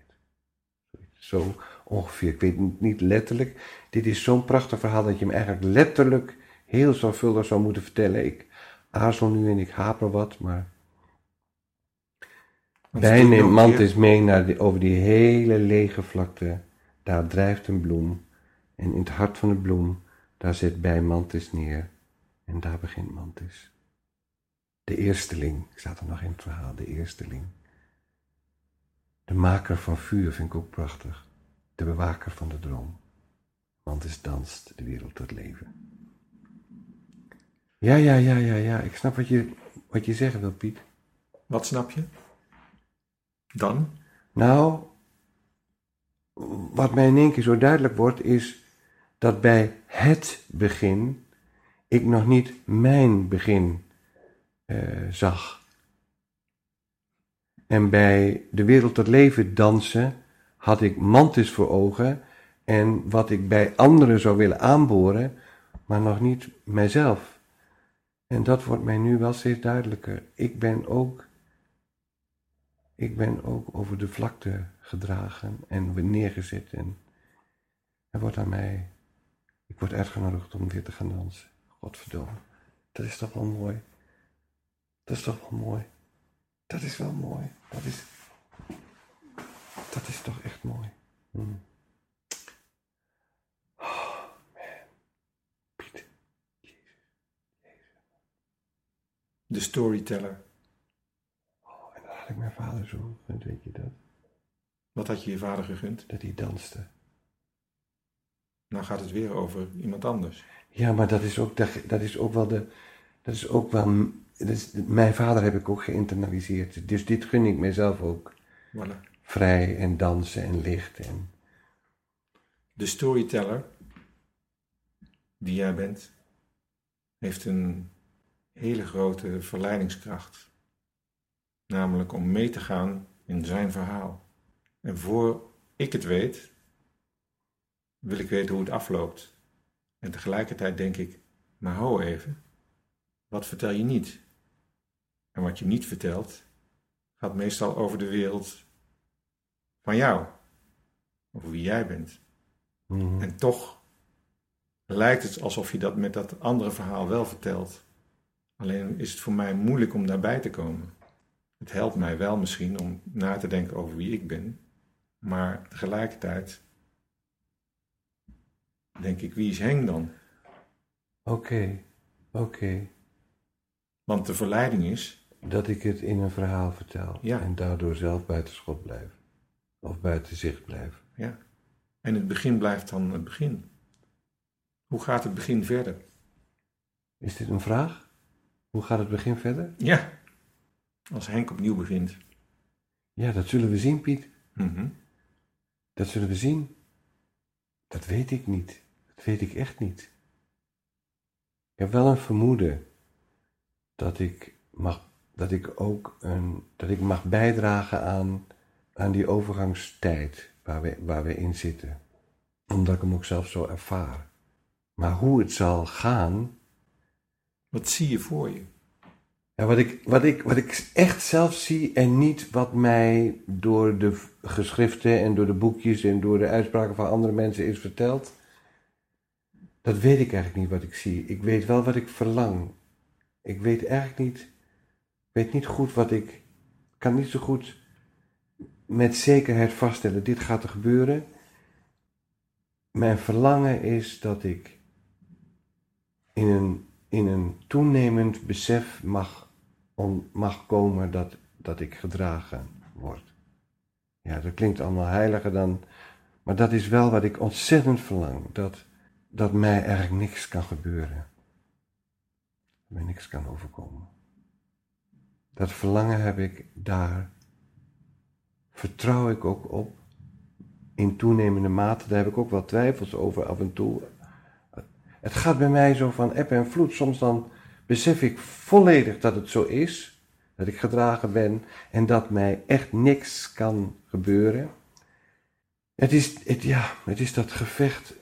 Zo ongeveer, ik weet het niet letterlijk. Dit is zo'n prachtig verhaal dat je hem eigenlijk letterlijk heel zorgvuldig zou moeten vertellen. Ik aarzel nu en ik haper wat, maar doet neemt Mantis mee naar die, over die hele lege vlakte. Daar drijft een bloem. En in het hart van de bloem, daar zit bij Mantis neer. En daar begint Mantis. De eersteling, staat er nog in het verhaal, de eersteling. De De maker van vuur vind ik ook prachtig. De bewaker van de droom. Want is danst de wereld tot leven. Ja, ja, ja, ja, ja. Ik snap wat je, wat je zeggen wil, Piet. Wat snap je? Dan? Nou, wat mij in één keer zo duidelijk wordt, is dat bij het begin ik nog niet mijn begin uh, zag. En bij de wereld tot leven dansen had ik mantis voor ogen en wat ik bij anderen zou willen aanboren, maar nog niet mijzelf. En dat wordt mij nu wel steeds duidelijker. Ik ben ook, ik ben ook over de vlakte gedragen en neergezet en er wordt aan mij, ik word uitgenodigd om weer te gaan dansen. Godverdomme, dat is toch wel mooi. Dat is toch wel mooi. Dat is wel mooi. Dat is, dat is toch echt mooi. Hmm. Oh, man. Piet. Jezus. Jezus. De storyteller. Oh, en dat had ik mijn vader zo gegund, weet je dat? Wat had je je vader gegund? Dat hij danste. Nou gaat het weer over iemand anders. Ja, maar dat is ook, dat is ook wel de. Dat is ook wel dus mijn vader heb ik ook geïnternaliseerd. Dus dit gun ik mezelf ook. Voilà. Vrij en dansen en licht. En... De storyteller die jij bent, heeft een hele grote verleidingskracht. Namelijk om mee te gaan in zijn verhaal. En voor ik het weet, wil ik weten hoe het afloopt. En tegelijkertijd denk ik, maar hou even, wat vertel je niet? En wat je niet vertelt, gaat meestal over de wereld van jou. Over wie jij bent. Mhm. En toch lijkt het alsof je dat met dat andere verhaal wel vertelt. Alleen is het voor mij moeilijk om daarbij te komen. Het helpt mij wel misschien om na te denken over wie ik ben. Maar tegelijkertijd denk ik, wie is Henk dan? Oké, oké. Want de verleiding is dat ik het in een verhaal vertel. Ja. En daardoor zelf buiten schot blijf. Of buiten zicht blijf. Ja. En het begin blijft dan het begin. Hoe gaat het begin verder? Is dit een vraag? Hoe gaat het begin verder? Ja. Als Henk opnieuw begint. Ja, dat zullen we zien, Piet. Mhm. Dat zullen we zien. Dat weet ik niet. Dat weet ik echt niet. Ik heb wel een vermoeden dat ik mag dat ik ook een, dat ik mag bijdragen aan, aan die overgangstijd waar we, waar we in zitten. Omdat ik hem ook zelf zo ervaar. Maar hoe het zal gaan. Wat zie je voor je? Ja, wat, ik, wat, ik, wat ik echt zelf zie en niet wat mij door de geschriften en door de boekjes en door de uitspraken van andere mensen is verteld. Dat weet ik eigenlijk niet wat ik zie. Ik weet wel wat ik verlang. Ik weet eigenlijk niet weet niet goed wat ik. kan niet zo goed met zekerheid vaststellen: dit gaat er gebeuren. Mijn verlangen is dat ik in een, in een toenemend besef mag, mag komen dat, dat ik gedragen word. Ja, dat klinkt allemaal heiliger dan. Maar dat is wel wat ik ontzettend verlang. Dat, dat mij eigenlijk niks kan gebeuren. Dat mij niks kan overkomen. Dat verlangen heb ik daar. Vertrouw ik ook op. In toenemende mate, daar heb ik ook wel twijfels over af en toe. Het gaat bij mij zo van eb en vloed. Soms dan besef ik volledig dat het zo is. Dat ik gedragen ben en dat mij echt niks kan gebeuren. Het is, het, ja, het is dat gevecht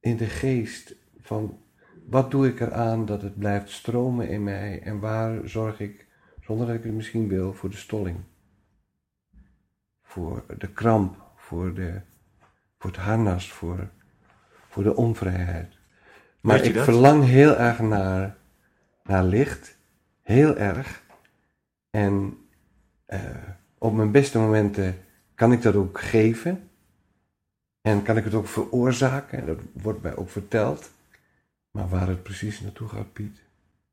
in de geest van wat doe ik eraan dat het blijft stromen in mij en waar zorg ik, zonder dat ik het misschien wil, voor de stolling? Voor de kramp, voor, de, voor het harnas, voor, voor de onvrijheid. Maar ik dat? verlang heel erg naar, naar licht, heel erg. En uh, op mijn beste momenten kan ik dat ook geven. En kan ik het ook veroorzaken. Dat wordt mij ook verteld. Maar waar het precies naartoe gaat, Piet.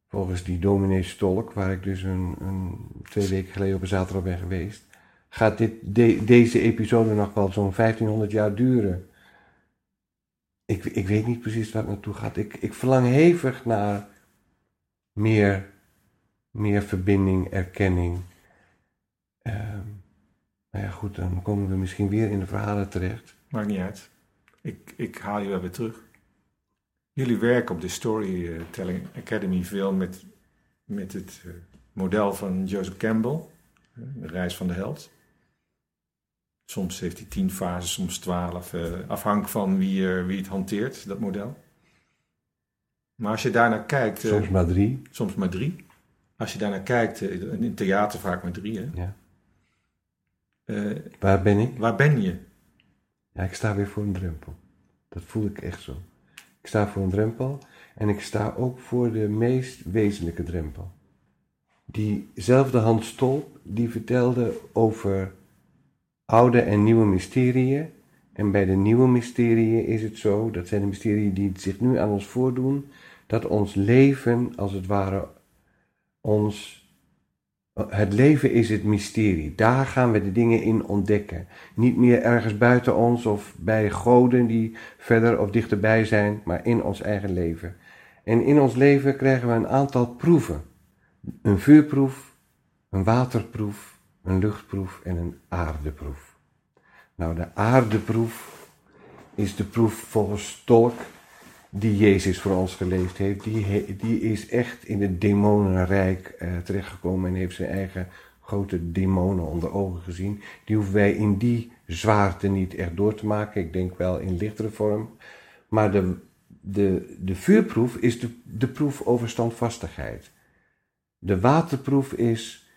Volgens die dominee Stolk, waar ik dus een, een, twee weken geleden op een zaterdag ben geweest. gaat dit, de- deze episode nog wel zo'n 1500 jaar duren? Ik, ik weet niet precies waar het naartoe gaat. Ik, ik verlang hevig naar meer, meer verbinding, erkenning. Ehm, nou ja, goed, dan komen we misschien weer in de verhalen terecht. Maakt niet uit. Ik, ik haal je wel weer terug. Jullie werken op de Storytelling Academy veel met, met het eh, model van Joseph Campbell, eh, de reis van de held. Soms heeft hij tien fases, soms twaalf, eh, afhankelijk van wie, eh, wie het hanteert, dat model. Maar als je daarnaar kijkt, eh, Soms maar drie. soms maar drie. Als je daarnaar kijkt, in theater vaak maar drie, hè? Ja. Waar ben ik? waar ben je? Ja, ik sta weer voor een drempel. Dat voel ik echt zo. Ik sta voor een drempel en ik sta ook voor de meest wezenlijke drempel. Diezelfde Hans Stolp, die vertelde over oude en nieuwe mysterieën. En bij de nieuwe mysterieën is het zo, dat zijn de mysterieën die zich nu aan ons voordoen, dat ons leven als het ware ons het leven is het mysterie. Daar gaan we de dingen in ontdekken. Niet meer ergens buiten ons of bij goden die verder of dichterbij zijn, maar in ons eigen leven. En in ons leven krijgen we een aantal proeven: een vuurproef, een waterproef, een luchtproef en een aardeproef. Nou, de aardeproef is de proef volgens Tolk die Jezus voor ons geleefd heeft, die, die is echt in het demonenrijk eh, terechtgekomen en heeft zijn eigen grote demonen onder ogen gezien. Die hoeven wij in die zwaarte niet echt door te maken. Ik denk wel in lichtere vorm. Maar de, de, de vuurproef is de, de proef over standvastigheid. De waterproef is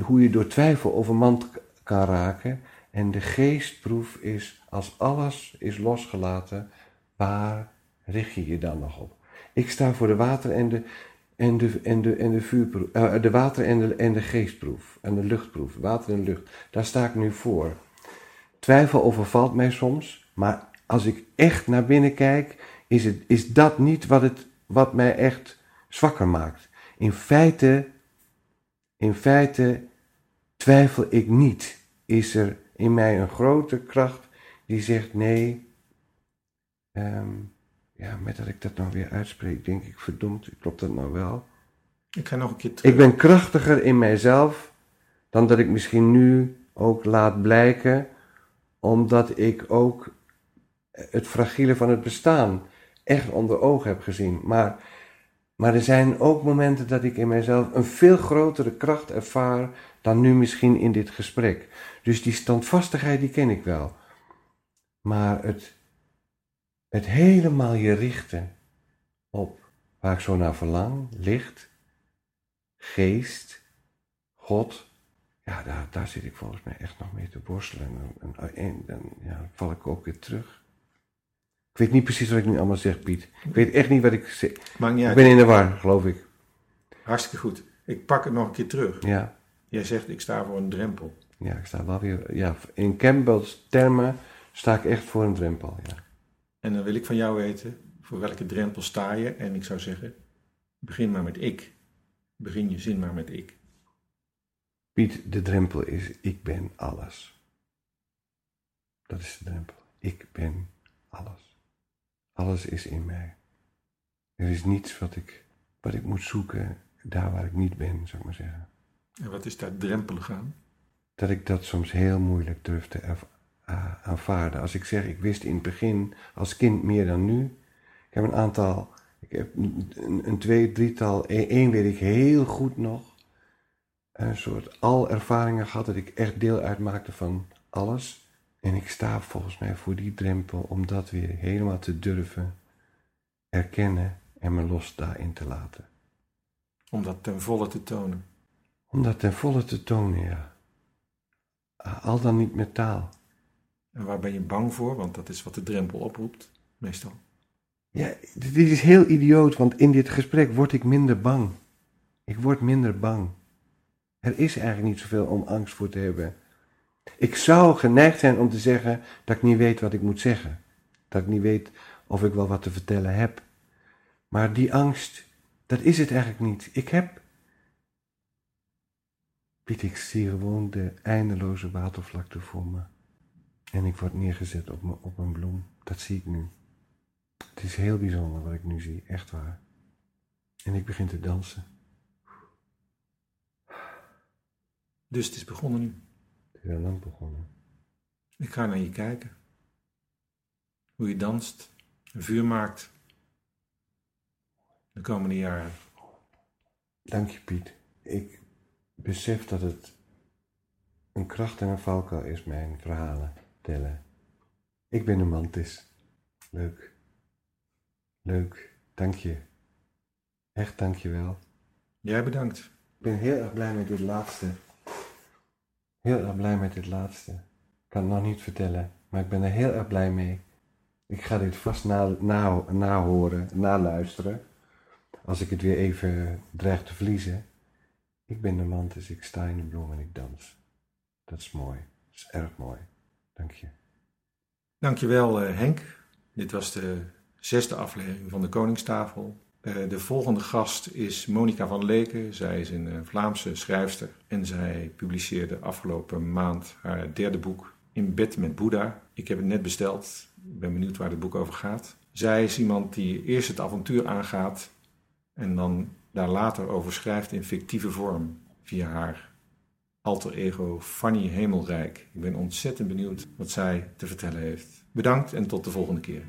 hoe je door twijfel overmand kan raken. En de geestproef is als alles is losgelaten, waar richt je je dan nog op? Ik sta voor de water en de, en de, en de, en de vuurproef, eh, de water en de, en de geestproef, en de luchtproef, water en lucht. Daar sta ik nu voor. Twijfel overvalt mij soms, maar als ik echt naar binnen kijk, is, het, is dat niet wat, het, wat mij echt zwakker maakt. In feite, in feite twijfel ik niet. Is er in mij een grote kracht die zegt nee. ehm, ja, met dat ik dat nou weer uitspreek, denk ik, verdomd, klopt dat nou wel? Ik ga nog een keer terug. Ik ben krachtiger in mijzelf dan dat ik misschien nu ook laat blijken, omdat ik ook het fragiele van het bestaan echt onder ogen heb gezien. Maar, maar er zijn ook momenten dat ik in mijzelf een veel grotere kracht ervaar dan nu misschien in dit gesprek. Dus die standvastigheid, die ken ik wel. Maar het, het helemaal je richten op waar ik zo naar verlang, licht, geest, God, ja, daar, daar zit ik volgens mij echt nog mee te worstelen. En, en, en dan ja, val ik ook weer terug. Ik weet niet precies wat ik nu allemaal zeg, Piet. Ik weet echt niet wat ik zeg. Maakt niet Ik ben in de war, geloof ik. Hartstikke goed. Ik pak het nog een keer terug. Ja, Jij zegt, ik sta voor een drempel. ja ik sta wel weer. Ja, in Campbell's termen sta ik echt voor een drempel. Ja. En dan wil ik van jou weten, voor welke drempel sta je? En ik zou zeggen, begin maar met ik. Begin je zin maar met ik. Piet, de drempel is: ik ben alles. Dat is de drempel. Ik ben alles. Alles is in mij. Er is niets wat ik, wat ik moet zoeken daar waar ik niet ben, zou ik maar zeggen. En wat is daar drempelig aan? dat ik dat soms heel moeilijk durf te aanvaarden. Als ik zeg, ik wist in het begin als kind meer dan nu. Ik heb een aantal, ik heb een, een twee, drietal, e- één weet ik heel goed nog. Een soort al ervaringen gehad dat ik echt deel uitmaakte van alles. En ik sta volgens mij voor die drempel om dat weer helemaal te durven erkennen en me los daarin te laten. Om dat ten volle te tonen. Om dat ten volle te tonen, ja. Al dan niet met taal. En waar ben je bang voor? Want dat is wat de drempel oproept, meestal. Ja, dit is heel idioot, want in dit gesprek word ik minder bang. Ik word minder bang. Er is eigenlijk niet zoveel om angst voor te hebben. Ik zou geneigd zijn om te zeggen dat ik niet weet wat ik moet zeggen. Dat ik niet weet of ik wel wat te vertellen heb. Maar die angst, dat is het eigenlijk niet. Ik heb. Piet, ik zie gewoon de eindeloze watervlakte voor me. En ik word neergezet op, me, op een bloem. Dat zie ik nu. Het is heel bijzonder wat ik nu zie, echt waar. En ik begin te dansen. Dus het is begonnen nu. Al lang begonnen. Ik ga naar je kijken. Hoe je danst, een vuur maakt. De komende jaren. Dank je, Piet. Ik besef dat het een kracht en een valkuil is, mijn verhalen tellen. Ik ben een mantis. Leuk. Leuk. Dank je. Echt dank je wel. Jij bedankt. Ik ben heel erg blij met dit laatste. Heel erg blij met dit laatste. Ik kan het nog niet vertellen, maar ik ben er heel erg blij mee. Ik ga dit vast na, na, nahoren, naluisteren. Als ik het weer even dreig te verliezen. Ik ben de man, dus ik sta in de bloem en ik dans. Dat is mooi. Dat is erg mooi. Dank je. Dankjewel uh, Henk. Dit was de zesde aflevering van de Koningstafel. Uh, de volgende gast is Monica van Leken. Zij is een uh, Vlaamse schrijfster en zij publiceerde afgelopen maand haar derde boek In bed met Boeddha. Ik heb het net besteld. Ik ben benieuwd waar het boek over gaat. Zij is iemand die eerst het avontuur aangaat en dan daar later over schrijft in fictieve vorm via haar alter ego Fanny Hemelrijk. Ik ben ontzettend benieuwd wat zij te vertellen heeft. Bedankt en tot de volgende keer.